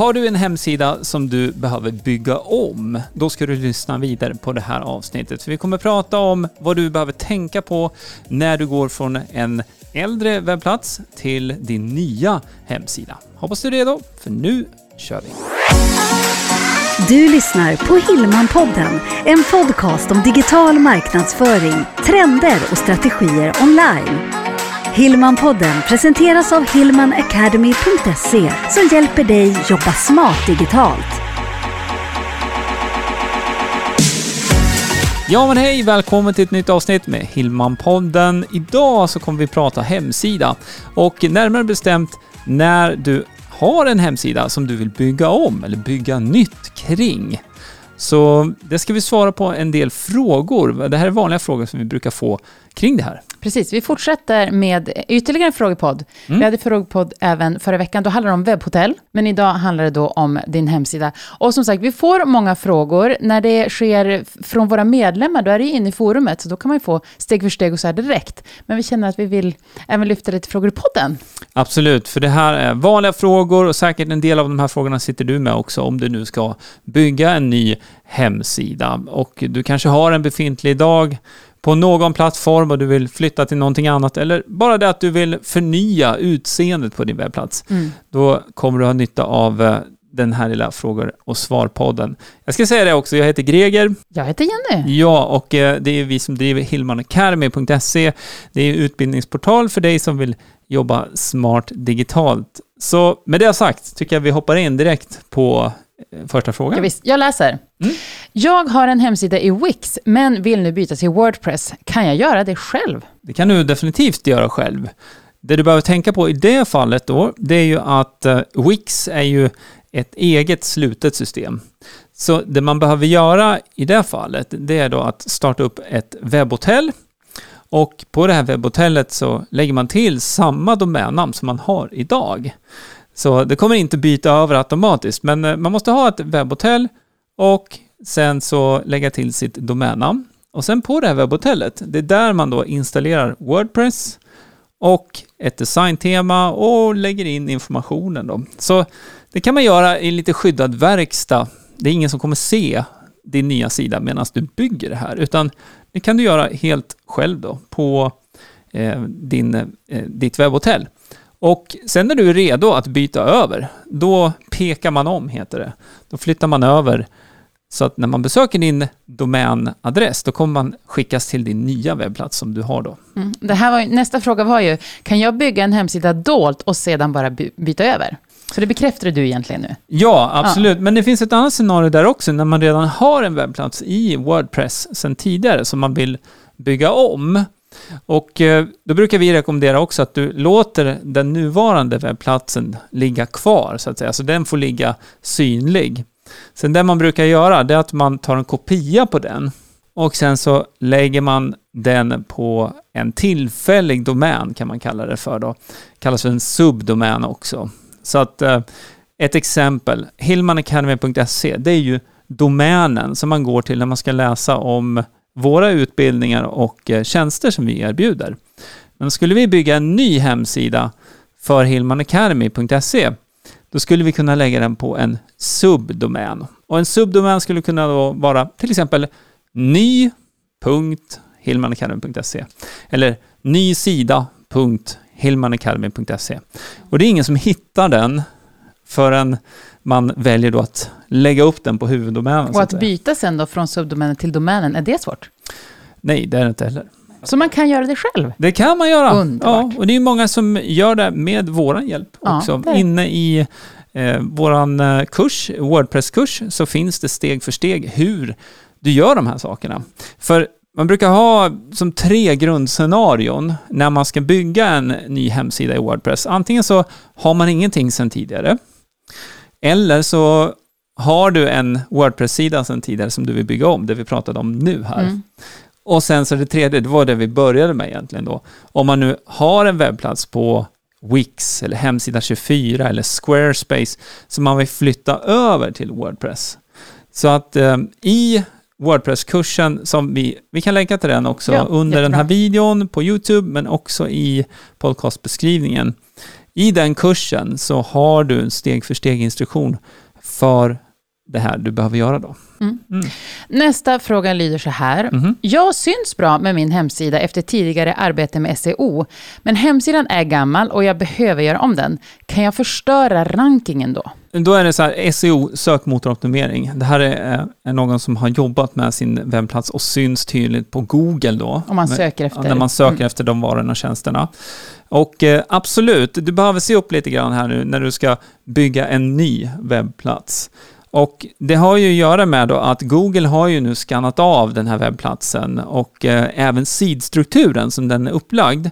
Har du en hemsida som du behöver bygga om, då ska du lyssna vidare på det här avsnittet. För vi kommer prata om vad du behöver tänka på när du går från en äldre webbplats till din nya hemsida. Hoppas du är redo, för nu kör vi! Du lyssnar på Hillmanpodden, en podcast om digital marknadsföring, trender och strategier online. Hillmanpodden presenteras av hillmanacademy.se som hjälper dig jobba smart digitalt. Ja men hej, välkommen till ett nytt avsnitt med Hillmanpodden. Idag så kommer vi prata hemsida och närmare bestämt när du har en hemsida som du vill bygga om eller bygga nytt kring. Så det ska vi svara på en del frågor. Det här är vanliga frågor som vi brukar få kring det här. Precis, vi fortsätter med ytterligare en frågepodd. Mm. Vi hade frågepodd även förra veckan, då handlade det om webbhotell, men idag handlar det då om din hemsida. Och som sagt, vi får många frågor. När det sker från våra medlemmar, då är det inne i forumet, så då kan man ju få steg för steg och så här direkt. Men vi känner att vi vill även lyfta lite frågor i podden. Absolut, för det här är vanliga frågor och säkert en del av de här frågorna sitter du med också om du nu ska bygga en ny hemsida. Och du kanske har en befintlig idag på någon plattform och du vill flytta till någonting annat eller bara det att du vill förnya utseendet på din webbplats. Mm. Då kommer du ha nytta av eh, den här lilla frågor och svarpodden. Jag ska säga det också, jag heter Greger. Jag heter Jenny. Ja, och eh, det är vi som driver hillmanacademy.se. Det är utbildningsportal för dig som vill jobba smart digitalt. Så med det sagt tycker jag vi hoppar in direkt på första frågan. Ja, visst. Jag läser. Mm. Jag har en hemsida i Wix, men vill nu byta till Wordpress. Kan jag göra det själv? Det kan du definitivt göra själv. Det du behöver tänka på i det fallet då, det är ju att uh, Wix är ju ett eget slutet system. Så det man behöver göra i det fallet, det är då att starta upp ett webbhotell och på det här webbhotellet så lägger man till samma domännamn som man har idag. Så det kommer inte byta över automatiskt, men eh, man måste ha ett webbhotell och sen så lägga till sitt domännamn. Och sen på det här webbhotellet, det är där man då installerar Wordpress och ett designtema och lägger in informationen då. Så det kan man göra i lite skyddad verkstad. Det är ingen som kommer se din nya sida medan du bygger det här, utan det kan du göra helt själv då på eh, din, eh, ditt webbhotell. Och sen när du är redo att byta över, då pekar man om, heter det. Då flyttar man över så att när man besöker din domänadress, då kommer man skickas till din nya webbplats som du har då. Mm. Det här var, nästa fråga var ju, kan jag bygga en hemsida dolt och sedan bara by byta över? Så det bekräftar du egentligen nu? Ja, absolut. Ja. Men det finns ett annat scenario där också, när man redan har en webbplats i Wordpress sedan tidigare som man vill bygga om. Och eh, då brukar vi rekommendera också att du låter den nuvarande webbplatsen ligga kvar, så att säga. Så den får ligga synlig. Sen det man brukar göra, det är att man tar en kopia på den och sen så lägger man den på en tillfällig domän, kan man kalla det för då. Kallas för en subdomän också. Så att eh, ett exempel, hillmanacademy.se, det är ju domänen som man går till när man ska läsa om våra utbildningar och eh, tjänster som vi erbjuder. Men skulle vi bygga en ny hemsida för hillmanacademy.se, då skulle vi kunna lägga den på en subdomän. Och en subdomän skulle kunna då vara till exempel ny.hillmanacademy.se eller nysida.hillmanacademy.se. Och det är ingen som hittar den förrän man väljer då att lägga upp den på huvuddomänen. Och att, att byta sen då från subdomänen till domänen, är det svårt? Nej, det är det inte heller. Så man kan göra det själv? Det kan man göra. Underbart. Ja, och det är många som gör det med vår hjälp också. Ja, Inne i eh, vår eh, kurs, Wordpress-kurs, så finns det steg för steg hur du gör de här sakerna. För man brukar ha som tre grundscenarion när man ska bygga en ny hemsida i Wordpress. Antingen så har man ingenting sedan tidigare, eller så har du en Wordpress-sida sedan tidigare som du vill bygga om, det vi pratade om nu här. Mm. Och sen så det tredje, det var det vi började med egentligen då. Om man nu har en webbplats på Wix eller hemsida 24 eller Squarespace som man vill flytta över till Wordpress. Så att eh, i Wordpress-kursen som vi, vi kan länka till den också ja, under jättebra. den här videon på YouTube men också i podcastbeskrivningen. I den kursen så har du en steg för steg instruktion för det här du behöver göra då. Mm. Nästa fråga lyder så här. Mhm. Jag syns bra med min hemsida efter tidigare arbete med SEO, men hemsidan är gammal och jag behöver göra om den. Kan jag förstöra rankingen då? Då är det så här, SEO, sökmotoroptimering. Det här är, eh, är någon som har jobbat med sin webbplats och syns tydligt på Google då. Om man söker efter... När man söker Mm. efter de varorna och tjänsterna. Och eh, absolut, du behöver se upp lite grann här nu när du ska bygga en ny webbplats. Och det har ju att göra med då att Google har ju nu skannat av den här webbplatsen och eh, även sidstrukturen som den är upplagd.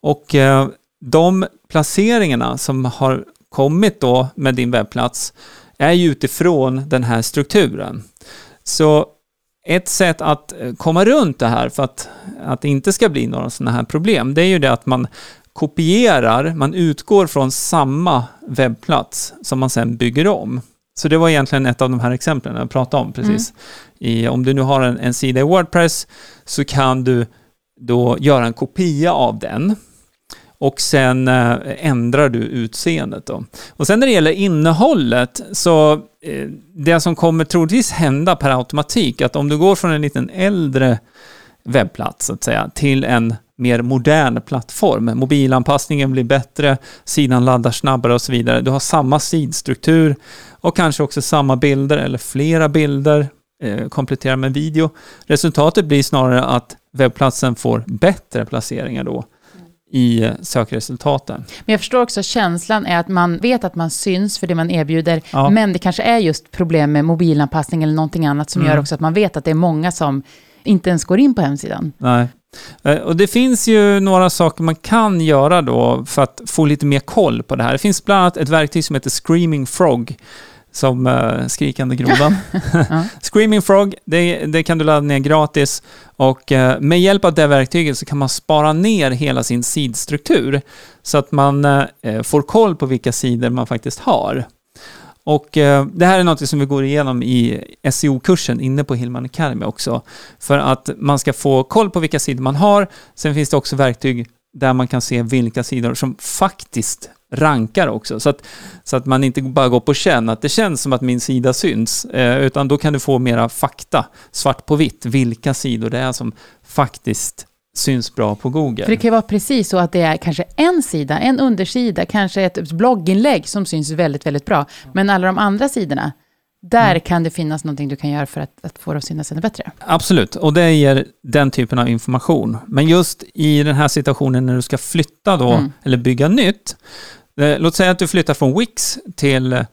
Och eh, de placeringarna som har kommit då med din webbplats är ju utifrån den här strukturen. Så ett sätt att eh, komma runt det här för att, att det inte ska bli några sådana här problem, det är ju det att man kopierar, man utgår från samma webbplats som man sen bygger om. Så det var egentligen ett av de här exemplen jag pratade om precis. I, om du nu har en, en sida i Wordpress så kan du då göra en kopia av den och sen eh, ändrar du utseendet då. Och sen när det gäller innehållet så eh, det som kommer troligtvis hända per automatik att om du går från en liten äldre webbplats så att säga till en mer modern plattform. Mobilanpassningen blir bättre, sidan laddar snabbare och så vidare. Du har samma sidstruktur och kanske också samma bilder eller flera bilder eh, kompletterar med video. Resultatet blir snarare att webbplatsen får bättre placeringar då i sökresultaten. Men jag förstår också känslan är att man vet att man syns för det man erbjuder, Ja. men det kanske är just problem med mobilanpassning eller någonting annat som Mm. gör också att man vet att det är många som inte ens går in på hemsidan. Nej. Eh, Och det finns ju några saker man kan göra då för att få lite mer koll på det här. Det finns bland annat ett verktyg som heter Screaming Frog, som uh, skrikande grodan. Ja. Screaming Frog, det, det kan du ladda ner gratis och eh, med hjälp av det verktyget så kan man spara ner hela sin sidstruktur så att man eh, får koll på vilka sidor man faktiskt har. Och det här är något som vi går igenom i SEO-kursen inne på Hillman Academy också. För att man ska få koll på vilka sidor man har. Sen finns det också verktyg där man kan se vilka sidor som faktiskt rankar också. Så att, så att man inte bara går på känn att det känns som att min sida syns. Eh, utan då kan du få mera fakta, svart på vitt, vilka sidor det är som faktiskt syns bra på Google. För det kan ju vara precis så att det är kanske en sida, en undersida, kanske ett blogginlägg som syns väldigt, väldigt bra. Men alla de andra sidorna, där Mm. kan det finnas någonting du kan göra för att, att få det att synas ännu bättre. Absolut, och det ger den typen av information. Men just i den här situationen när du ska flytta då, Mm. eller bygga nytt. Eh, låt säga att du flyttar från Wix till, eh,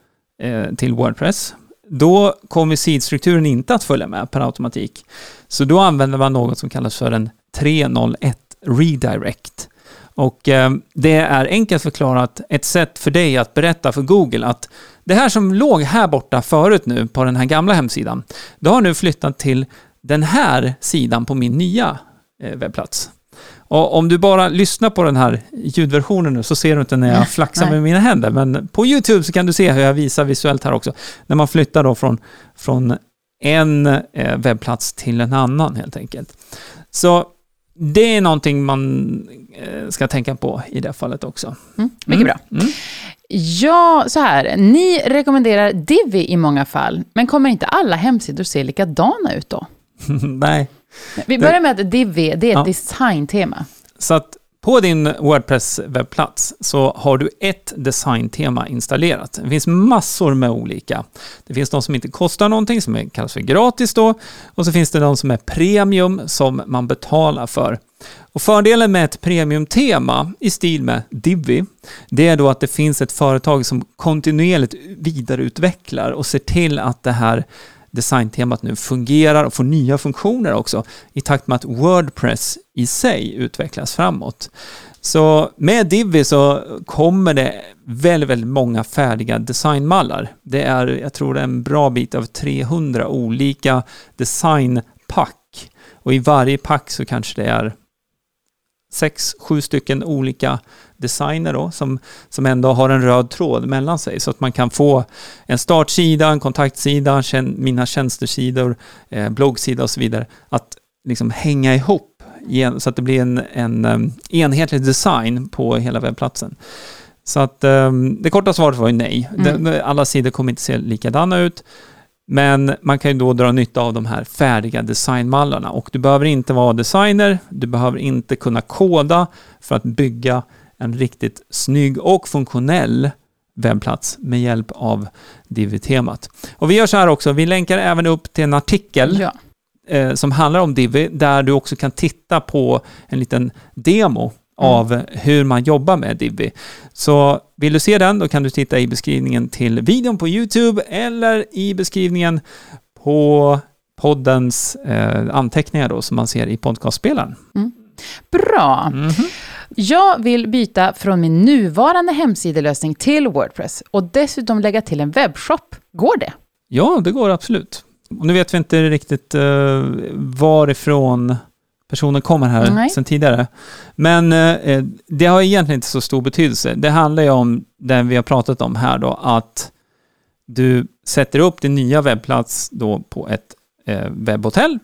till Wordpress. Då kommer sidstrukturen inte att följa med per automatik. Så då använder man något som kallas för en 301 redirect. Och eh, det är enkelt förklarat ett sätt för dig att berätta för Google att det här som låg här borta förut nu på den här gamla hemsidan, det har nu flyttat till den här sidan på min nya eh, webbplats. Och om du bara lyssnar på den här ljudversionen nu så ser du inte när jag flaxar med mina händer. Men på YouTube så kan du se hur jag visar visuellt här också. När man flyttar då från, från en eh, webbplats till en annan helt enkelt. Så det är någonting man eh, ska tänka på i det fallet också. Mm, mycket bra. Mm. Ja, så här. Ni rekommenderar Divi i många fall, men kommer inte alla hemsidor se likadana ut då? Nej. Vi börjar med att Divi, det är ett Ja. designtema. Så att på din Wordpress-webbplats så har du ett designtema installerat. Det finns massor med olika. Det finns de som inte kostar någonting, som kallas för gratis då. Och så finns det de som är premium, som man betalar för. Och fördelen med ett premiumtema i stil med Divi, det är då att det finns ett företag som kontinuerligt vidareutvecklar och ser till att det här designtemat nu fungerar och får nya funktioner också i takt med att Wordpress i sig utvecklas framåt. Så med Divi så kommer det väldigt, väldigt många färdiga designmallar. Det är, jag tror det är en bra bit av 300 olika designpack. Och i varje pack så kanske det är sex, sju stycken olika designer då, som, som ändå har en röd tråd mellan sig så att man kan få en startsida, en kontaktsida, mina tjänstesidor, eh, bloggsida och så vidare att liksom hänga ihop så att det blir en, en em, enhetlig design på hela webbplatsen. Så att um, det korta svaret var ju nej. Mm. Alla sidor kommer inte se likadana ut. Men man kan ju då dra nytta av de här färdiga designmallarna och du behöver inte vara designer, du behöver inte kunna koda för att bygga en riktigt snygg och funktionell webbplats med hjälp av Divi-temat. Och vi gör så här också, vi länkar även upp till en artikel Ja. eh, som handlar om Divi, där du också kan titta på en liten demo av hur man jobbar med Divi. Så vill du se den, då kan du titta i beskrivningen till videon på YouTube eller i beskrivningen på poddens eh, anteckningar då, som man ser i podcastspelaren. Bra. Mhm. Jag vill byta från min nuvarande hemsidelösning till Wordpress och dessutom lägga till en webbshop. Går det? Ja, det går absolut. Och nu vet vi inte riktigt eh, varifrån personen kommer här Nej. sedan tidigare. Men eh, det har egentligen inte så stor betydelse. Det handlar ju om det vi har pratat om här då, att du sätter upp din nya webbplats då på ett eh, webbhotell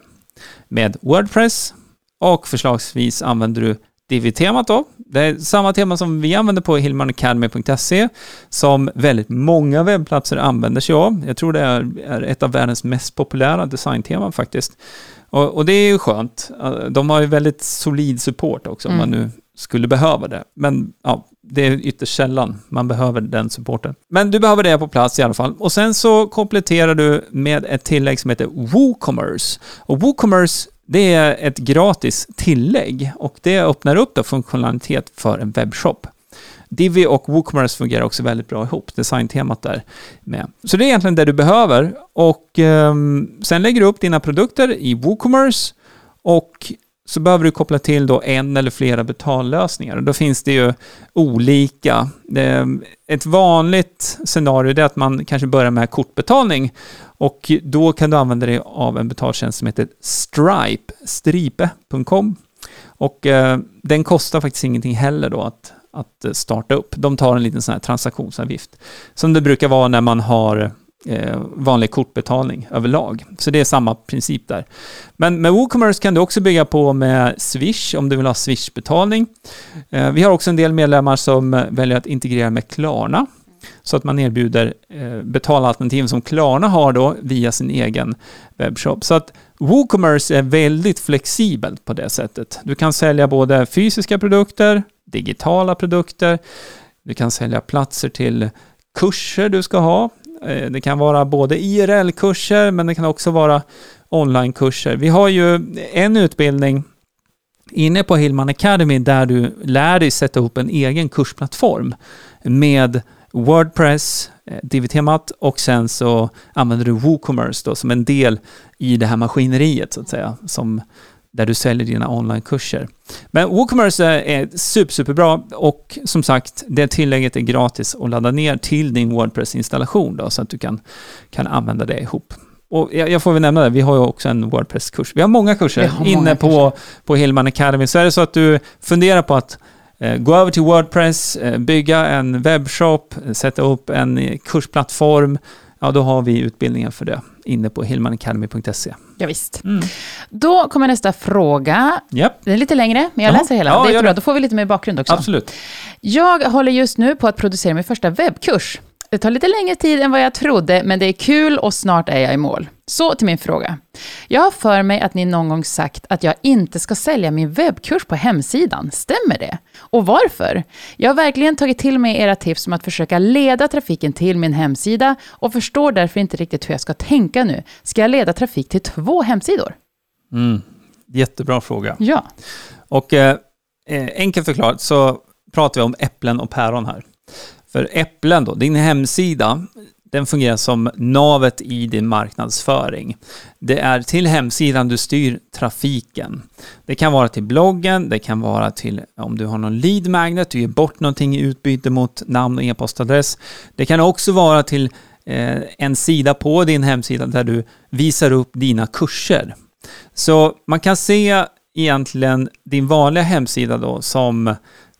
med Wordpress och förslagsvis använder du Divi-temat då. Det är samma tema som vi använder på hillmanacademy.se som väldigt många webbplatser använder sig av. Jag tror det är, ett av världens mest populära designteman faktiskt. Och, och det är ju skönt. Eh, De har ju väldigt solid support också om Mm. man nu skulle behöva det. Men ja, det är ytterst sällan man behöver den supporten. Men du behöver det på plats i alla fall. Och sen så kompletterar du med ett tillägg som heter WooCommerce. Och WooCommerce det är ett gratis tillägg och det öppnar upp då funktionalitet för en webbshop. Divi och WooCommerce fungerar också väldigt bra ihop, designtemat där med. Så det är egentligen det du behöver och ehm, sen lägger du upp dina produkter i WooCommerce och så behöver du koppla till då en eller flera betallösningar. Och då finns det ju olika. Ehm, ett vanligt scenario är att man kanske börjar med kortbetalning och då kan du använda dig av en betaltjänst som heter Stripe, stripe.com. Och eh, den kostar faktiskt ingenting heller då att, att eh, starta upp. De tar en liten sån här transaktionsavgift som det brukar vara när man har eh, vanlig kortbetalning överlag. Så det är samma princip där. Men med WooCommerce kan du också bygga på med Swish om du vill ha Swish-betalning. Eh, vi har också en del medlemmar som väljer att integrera med Klarna så att man erbjuder eh, betalalternativ som Klarna har då via sin egen webbshop. Så att WooCommerce är väldigt flexibelt på det sättet. Du kan sälja både fysiska produkter, digitala produkter, du kan sälja platser till kurser du ska ha. Eh, det kan vara både IRL-kurser men det kan också vara online-kurser. Vi har ju en utbildning inne på Hillman Academy där du lär dig sätta upp en egen kursplattform med Wordpress, eh, Divi-temat och sen så använder du WooCommerce då som en del i det här maskineriet så att säga, som, där du säljer dina onlinekurser. Men WooCommerce är, super, superbra och som sagt, det tillägget är gratis att ladda ner till din Wordpress-installation då, så att du kan, kan använda det ihop. Och jag, får väl nämna det, vi har ju också en Wordpress-kurs. Vi har många kurser har många inne på, på Hillman Academy. Så är det så att du funderar på att gå över till Wordpress, eh, bygga en webbshop, eh, sätta upp en eh, kursplattform, ja då har vi utbildningen för det inne på hillmanacademy.se. Ja, visst. Mm. Då kommer nästa fråga. Japp, Den är lite längre, men jag Jaha. läser hela. Ja, det är det. Då får vi lite mer bakgrund också. absolut. Jag håller just nu på att producera min första webbkurs. Det tar lite längre tid än vad jag trodde, men det är kul och snart är jag i mål. Så till min fråga. Jag har för mig att ni någon gång sagt att jag inte ska sälja min webbkurs på hemsidan. Stämmer det? Och varför? Jag har verkligen tagit till mig era tips om att försöka leda trafiken till min hemsida och förstår därför inte riktigt hur jag ska tänka nu. Ska jag leda trafik till två hemsidor? Mm. Jättebra fråga. Ja. Och eh, eh, enkelt förklarat så pratar vi om äpplen och päron här. För äpplen då, din hemsida, den fungerar som navet i din marknadsföring. Det är till hemsidan du styr trafiken. Det kan vara till bloggen, det kan vara till om du har någon lead magnet, du ger bort någonting i utbyte mot namn och e-postadress. Det kan också vara till eh, en sida på din hemsida där du visar upp dina kurser. Så man kan se egentligen din vanliga hemsida då som,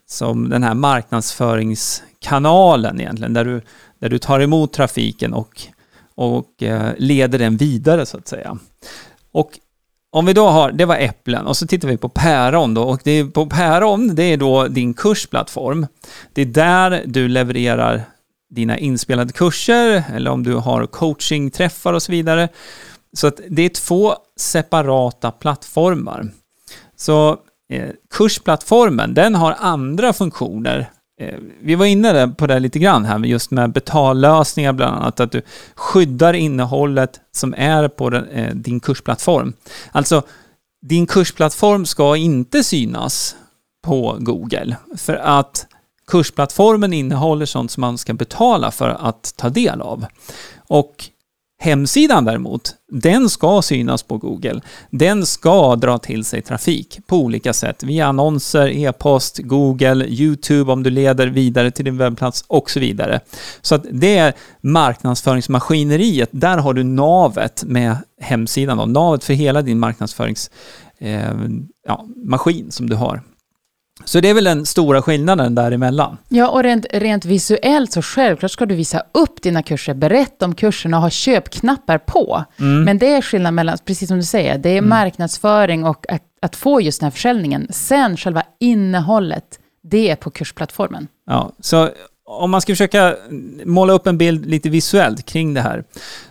som den här marknadsförings kanalen egentligen, där du, där du tar emot trafiken och, och eh, leder den vidare så att säga. Och om vi då har, det var äpplen, och så tittar vi på päron då, och det är, på päron, det är då din kursplattform. Det är där du levererar dina inspelade kurser, eller om du har coachingträffar och så vidare. Så att det är två separata plattformar. Så eh, kursplattformen, den har andra funktioner Eh, vi var inne på det lite grann här, just med betallösningar bland annat, att du skyddar innehållet som är på eh, din kursplattform. Alltså, din kursplattform ska inte synas på Google, för att kursplattformen innehåller sånt som man ska betala för att ta del av. Och Hemsidan däremot, den ska synas på Google. Den ska dra till sig trafik på olika sätt, via annonser, e-post, Google, YouTube om du leder vidare till din webbplats och så vidare. Så att det är marknadsföringsmaskineriet, där har du navet med hemsidan, då, navet för hela din marknadsföringsmaskin eh, ja, som du har. Så det är väl den stora skillnaden däremellan. Ja, och rent, rent visuellt så självklart ska du visa upp dina kurser, berätta om kurserna och ha köpknappar på. Mm. Men det är skillnad mellan, precis som du säger, det är mm. marknadsföring och att, att, få just den här försäljningen. Sen själva innehållet, det är på kursplattformen. Ja, så om man ska försöka måla upp en bild lite visuellt kring det här,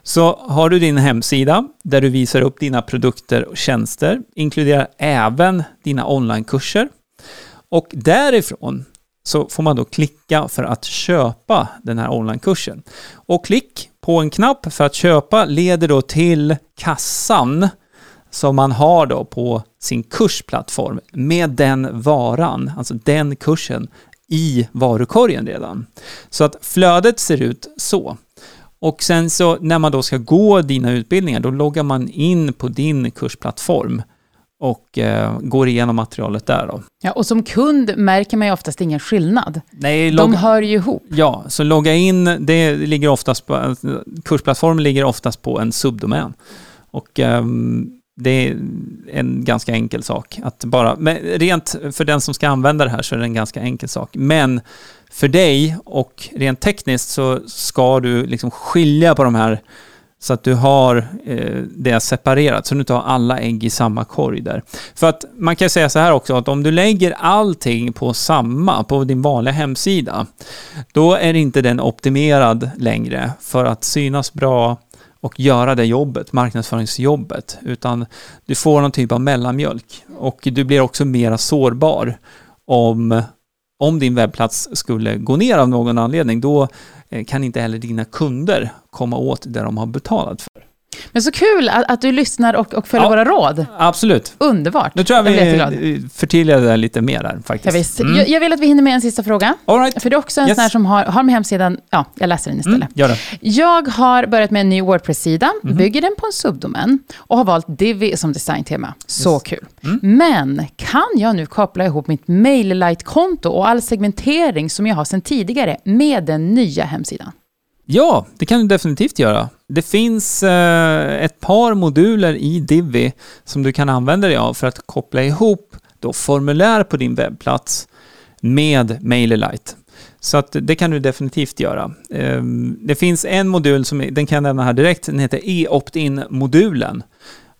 så har du din hemsida där du visar upp dina produkter och tjänster, inkluderar även dina onlinekurser. Och därifrån så får man då klicka för att köpa den här onlinekursen. Och klick på en knapp för att köpa leder då till kassan som man har då på sin kursplattform med den varan, alltså den kursen, i varukorgen redan. Så att flödet ser ut så. Och sen så när man då ska gå dina utbildningar, då loggar man in på din kursplattform och eh, går igenom materialet där. Då. Ja, och som kund märker man ju oftast ingen skillnad. Nej, De hör ju ihop. Ja, så logga in, det ligger oftast på, kursplattformen ligger oftast på en subdomän. Och eh, det är en ganska enkel sak att bara, men rent för den som ska använda det här så är det en ganska enkel sak. Men för dig och rent tekniskt så ska du liksom skilja på de här så att du har eh, det separerat, så du inte har alla ägg i samma korg där. För att man kan säga så här också, att om du lägger allting på samma, på din vanliga hemsida, då är inte den optimerad längre för att synas bra och göra det jobbet, marknadsföringsjobbet, utan du får någon typ av mellanmjölk. Och du blir också mera sårbar om, om din webbplats skulle gå ner av någon anledning, då Eh, kan inte heller dina kunder komma åt det de har betalat för. Men så kul att, att du lyssnar och, och följer ja, våra råd. Absolut. Underbart. Nu tror jag, jag vi förtydligade det lite mer där faktiskt. Mm. Jag, jag, vill att vi hinner med en sista fråga. All right. För det är också en yes. sån här som har, har med hemsidan, ja, jag läser den istället. Mm, gör det. Jag har börjat med en ny Wordpress-sida, mm. bygger den på en subdomän och har valt Divi som designtema. Så yes. kul. Mm. Men kan jag nu koppla ihop mitt MailerLite-konto och all segmentering som jag har sedan tidigare med den nya hemsidan? Ja, det kan du definitivt göra. Det finns eh, ett par moduler i Divi som du kan använda dig av för att koppla ihop då formulär på din webbplats med MailerLite. Så att det kan du definitivt göra. Eh, det finns en modul, som den kan jag nämna här direkt, den heter e-opt-in-modulen.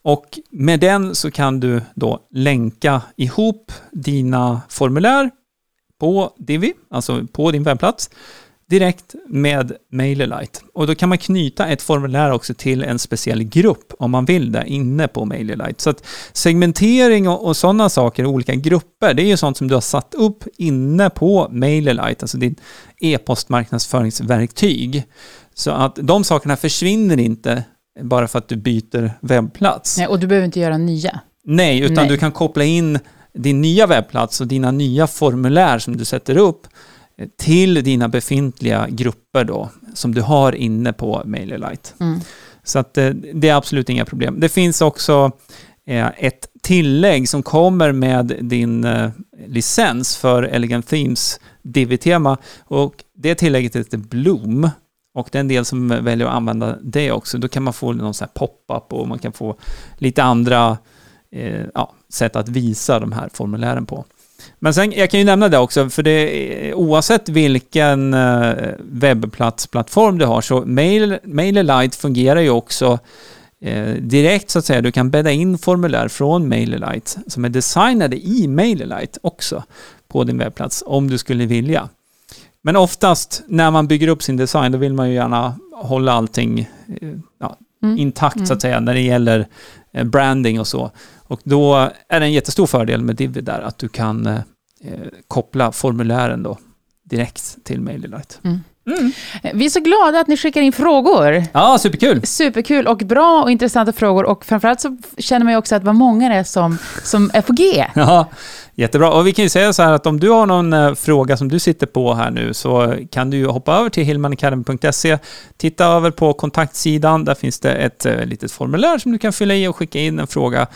Och med den så kan du då länka ihop dina formulär på Divi, alltså på din webbplats, direkt med MailerLite. Och då kan man knyta ett formulär också till en speciell grupp om man vill det inne på MailerLite. Så att segmentering och, och sådana saker, olika grupper, det är ju sånt som du har satt upp inne på MailerLite, alltså ditt e-postmarknadsföringsverktyg. Så att de sakerna försvinner inte bara för att du byter webbplats. Nej, och du behöver inte göra nya. Nej, utan Nej. du kan koppla in din nya webbplats och dina nya formulär som du sätter upp till dina befintliga grupper då, som du har inne på MailerLite. Mm. Så att det, eh, det är absolut inga problem. Det finns också eh, ett tillägg som kommer med din eh, licens för Elegant Themes Divi-tema och det tillägget heter Bloom. Och det är en del som väljer att använda det också. Då kan man få någon sån här pop-up och man kan få lite andra eh, ja, sätt att visa de här formulären på. Men sen, jag kan ju nämna det också, för det oavsett vilken eh, webbplatsplattform du har så Mail, MailerLite fungerar ju också eh, direkt så att säga. Du kan bädda in formulär från MailerLite som är designade i MailerLite också på din webbplats om du skulle vilja. Men oftast när man bygger upp sin design då vill man ju gärna hålla allting eh, ja, Mm. intakt så Mm. att säga när det gäller branding och så. Och då är det en jättestor fördel med Divi där att du kan eh, eh, koppla formulären då direkt till MailerLite. Mm. Mm. Vi är så glada att ni skickar in frågor. Ja, superkul! Superkul och bra och intressanta frågor. Och framförallt så känner man ju också att vad många det är som, som är på G. Ja, jättebra. Och vi kan ju säga så här att om du har någon eh, fråga som du sitter på här nu så kan du hoppa över till hillmanacademy.se, titta över på kontaktsidan, där finns det ett eh, litet formulär som du kan fylla i och skicka in en fråga.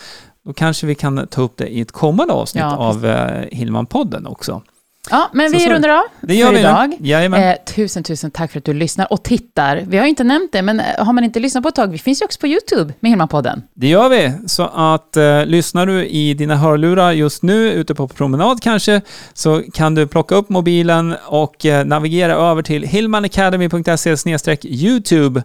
Då kanske vi kan ta upp det i ett kommande avsnitt Ja, av eh, Hillman-podden också. Ja, men Så vi så. rundar av Det gör för vi idag. Jajamän. Eh, tusen, tusen tack för att du lyssnar och tittar. Vi har inte nämnt det, men eh, har man inte lyssnat på ett tag, vi finns ju också på YouTube med Hillman-podden. Det gör vi. Så att eh, lyssnar du i dina hörlurar just nu, ute på promenad kanske, så kan du plocka upp mobilen och eh, navigera över till hillmanacademy.se YouTube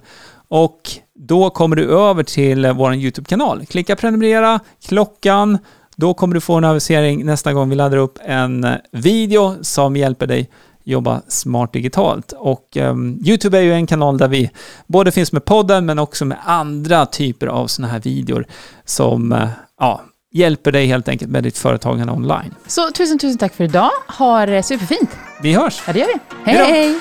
och då kommer du över till vår YouTube-kanal. Klicka prenumerera, klockan, då kommer du få en avisering nästa gång vi laddar upp en video som hjälper dig jobba smart digitalt. Och ehm, YouTube är ju en kanal där vi både finns med podden men också med andra typer av sådana här videor som eh, ja, hjälper dig helt enkelt med ditt företagande online. Så tusen, tusen tack för idag. Ha det superfint. Vi hörs! Ja, det gör vi. Hej, hej!